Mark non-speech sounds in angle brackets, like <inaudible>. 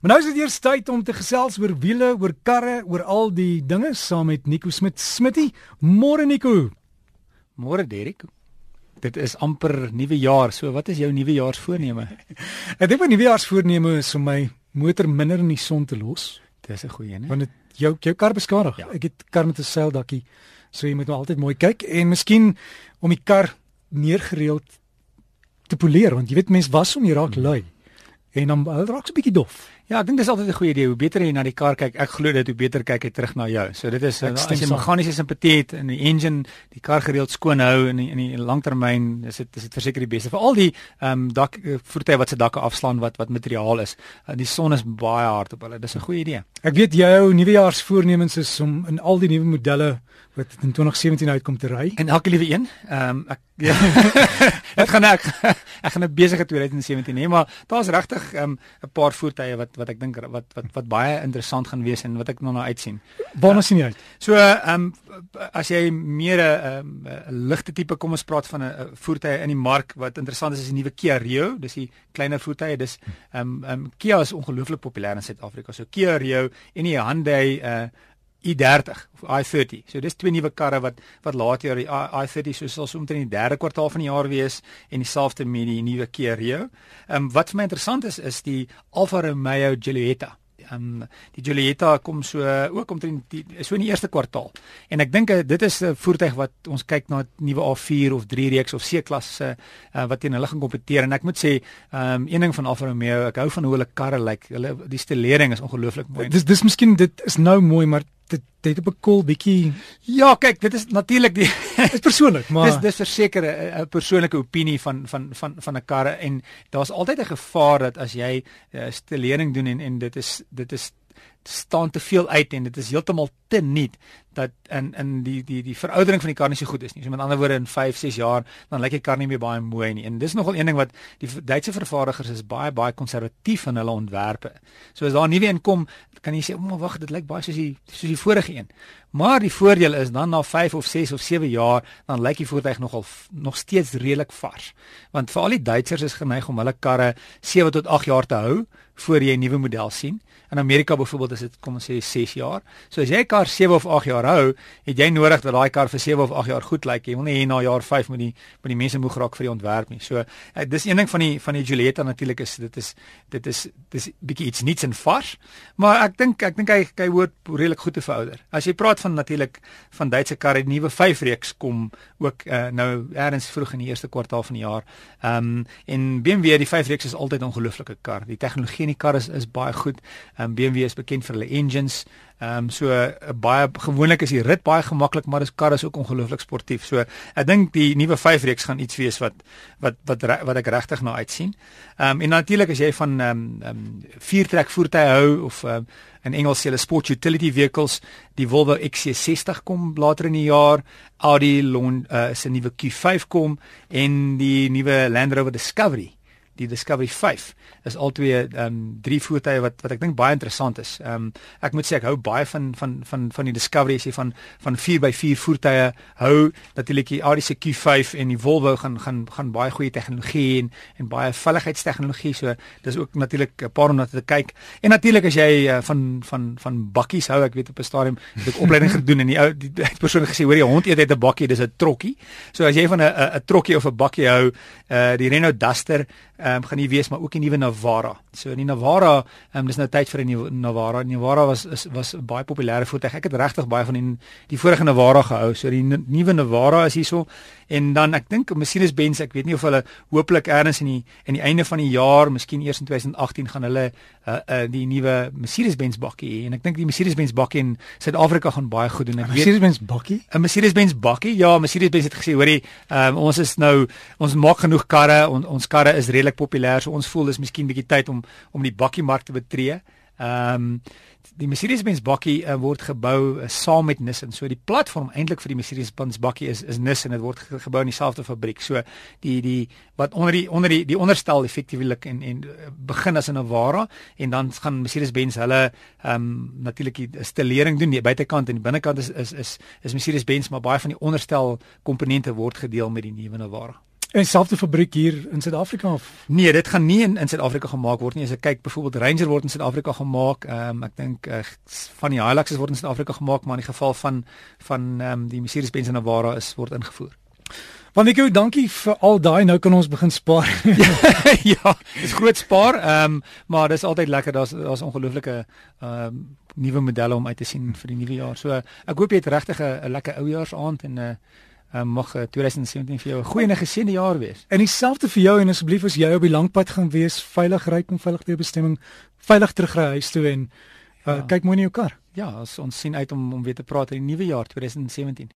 Maar nou is dit eers tyd om te gesels oor wiele, oor karre, oor al die dinge saam met Nico Smit. Smitty, môre Nico. Môre Derek. Dit is amper nuwe jaar. So wat is jou nuwejaarsvoorneme? <laughs> Ek dink my nuwejaarsvoorneme is om my motor minder in die son te los. Dis 'n goeie, né? Want dit jou jou kar beskadig. Ja. Ek het kar met 'n seildakkie. So jy moet nou altyd mooi kyk en miskien om die kar meer gereeld te poleer want jy weet mense was om jy raak hmm. lui. En dan raak se bietjie dof. Ja, ek dink dis altyd 'n goeie idee. Hoe beter jy na die kar kyk, ek glo dit hoe beter kyk hy terug na jou. So dit is as jy meganiese simpatie het in die engine, die kar gereeld skoon hou in die, in die langtermyn, is dit is dit verseker die beste vir al die ehm um, dak eh, voertuie wat se dakke afslaan wat wat materiaal is. Uh, die son is baie hard op hulle. Dis 'n goeie idee. Ek weet jou nuwejaarsvoornemens is om in al die nuwe modelle wat in 2017 uitkom te ry. En elke liewe een. Ehm um, ek <laughs> ja. <laughs> ek gaan ek <laughs> ek gaan 'n besige 2017 hê, maar daar's regtig ehm um, 'n paar voertuie wat wat ek dink wat wat wat baie interessant gaan wees en wat ek nog nou uitsien. Waarna sien jy uit? So ehm um, as jy meer 'n um, ligte tipe kom ons praat van 'n voertuie in die mark wat interessant is is die nuwe Kia Rio, dis die kleiner voertuie. Dis ehm um, ehm um, Kia is ongelooflik populêr in Suid-Afrika. So Kia Rio en die Hyundai uh i30 of i30. So dis twee nuwe karre wat wat later die i30 so sal so omtrent in die derde kwartaal van die jaar wees en dieselfde met die nuwe Kia Rio. Ehm um, wat vir my interessant is is die Alfa Romeo Giulietta. Ehm um, die Giulietta kom so ook omtrent die so in die eerste kwartaal. En ek dink eh, dit is 'n voertuig wat ons kyk na nuwe A4 of 3 reeks of C-klasse uh, wat teen hulle gaan kompeteer en ek moet sê ehm um, een ding van Alfa Romeo, ek hou van hoe hulle karre lyk. Like. Hulle die stelering is ongelooflik mooi. Dis dis miskien dit is nou mooi maar dit dit op 'n koel bietjie. Ja, kyk, dit is natuurlik die is persoonlik, <laughs> maar dis dis verseker 'n persoonlike opinie van van van van 'n karre en daar's altyd 'n gevaar dat as jy uh, stelering doen en en dit is dit is staan te veel uit en dit is heeltemal te nuut dat in in die die die veroudering van die kar nie so goed is nie. So met ander woorde in 5, 6 jaar dan lyk die kar nie meer baie mooi nie. En dis nogal een ding wat die Duitse vervaardigers is baie baie konservatief in hulle ontwerpe. So as daar nuwe een kom, kan jy sê, "O, wag, dit lyk baie soos die soos die vorige een." Maar die voordeel is dan na 5 of 6 of 7 jaar dan lyk die voertuig nogal nog steeds redelik vars. Want vir al die Duitsers is geneig om hulle karre 7 tot 8 jaar te hou voor jy 'n nuwe model sien. In Amerika byvoorbeeld is dit kom ons sê 6 jaar. So as jy 'n kar 7 of 8 jaar hou, het jy nodig dat daai kar vir 7 of 8 jaar goed lyk. Jy wil nie hê na jaar 5 moet die moet die mense moeg raak vir die ontwerp nie. So uh, dis een ding van die van die Julietta natuurlik is dit is dit is dis bietjie iets niets en vars. Maar ek dink ek dink hy hy hoort redelik goed te verouder. As jy praat van natuurlik van Duitse karre, die nuwe 5 reeks kom ook uh, nou eers vroeg in die eerste kwartaal van die jaar. Ehm um, en BMW die 5 reeks is altyd 'n ongelooflike kar. Die tegnologie in die kar is is baie goed. Ehm um, BMW is bekend vir hulle engines. Ehm um, so uh, baie gewoonlik is die rit baie gemaklik, maar dis kar is ook ongelooflik sportief. So ek dink die nuwe 5 reeks gaan iets wees wat wat wat wat ek regtig na uitsien. Ehm um, en natuurlik as jy van ehm um, ehm um, viertrek voertuie hou of ehm um, in Engels sê hulle sport utility vehicles, die Volvo XC60 kom later in die jaar, Audi Lon uh, se nuwe Q5 kom en die nuwe Land Rover Discovery die Discovery 5 is albei ehm um, drie voertuie wat wat ek dink baie interessant is. Ehm um, ek moet sê ek hou baie van van van van die Discovery as jy van van 4x4 voertuie hou. Natuurlik die Audi se Q5 en die Volvo gaan gaan gaan baie goeie tegnologie en en baie veiligheidstegnologie. So dis ook natuurlik 'n paar om na te kyk. En natuurlik as jy uh, van van van bakkies hou, ek weet op 'n stadium het ek opleiding gedoen en die ou die, die persoon gesê hoor jy hond eet uit 'n bakkie, dis 'n trokkie. So as jy van 'n 'n trokkie of 'n bakkie hou, uh die Renault Duster ehm um, gaan nie wees maar ook die nuwe Navara. So die Navara, ehm um, dis nou tyd vir 'n nuwe Navara. Die Navara was is was 'n baie populêre voertuig. Ek het regtig baie van die die vorige Navara gehou. So die nuwe Navara is hierso en dan ek dink Mercedes-Benz, ek weet nie of hulle hopelik eers in die in die einde van die jaar, miskien eers in 2018 gaan hulle uh, uh, die nuwe Mercedes-Benz bakkie hê en ek dink die Mercedes-Benz bakkie in Suid-Afrika gaan baie goed doen. Ek Mercedes-Benz bakkie? 'n Mercedes-Benz bakkie? Ja, Mercedes-Benz het gesê, hoorie, um, ons is nou ons maak genoeg karre, on, ons karre is redelik populêr, so ons voel dis miskien bietjie tyd om om die bakkie mark te betree. Ehm um, die Mercedes-Benz bakkie uh, word gebou uh, saam met Nissan. So die platform eintlik vir die Mercedes-Benz bakkie is is Nissan. Dit word ge gebou in dieselfde fabriek. So die die wat onder die onder die die onderstel effektiewelik en en uh, begin as 'n Navara en dan gaan Mercedes-Benz hulle ehm um, natuurlik die stelering doen die buitekant en die binnekant is is is, is Mercedes-Benz maar baie van die onderstel komponente word gedeel met die nuwe Navara. En selfde fabriek hier in Suid-Afrika of? Nee, dit gaan nie in in Suid-Afrika gemaak word nie. As ek kyk, byvoorbeeld Ranger word in Suid-Afrika gemaak. Ehm um, ek dink uh, van die Hiluxes word in Suid-Afrika gemaak, maar in die geval van van ehm um, die Mercedes-Benz Navara is word ingevoer. Ek gou dankie vir al daai nou kan ons begin spaar. <laughs> ja, dis groot spaar. Ehm um, maar dis altyd lekker. Daar's daar's ongelooflike ehm um, nuwe modelle om uit te sien vir die nuwe jaar. So ek hoop jy het regtig 'n lekker oujaarsaand en 'n uh, uh, mag 2017 vir jou 'n goeie en geseënde jaar wees. En dieselfde vir jou en asseblief as jy op die langpad gaan wees, veilig ry en veilig by bestemming, veilig terug ry huis toe en uh, ja. kyk mooi in jou kar. Ja, ons sien uit om om weer te praat in die nuwe jaar 2017.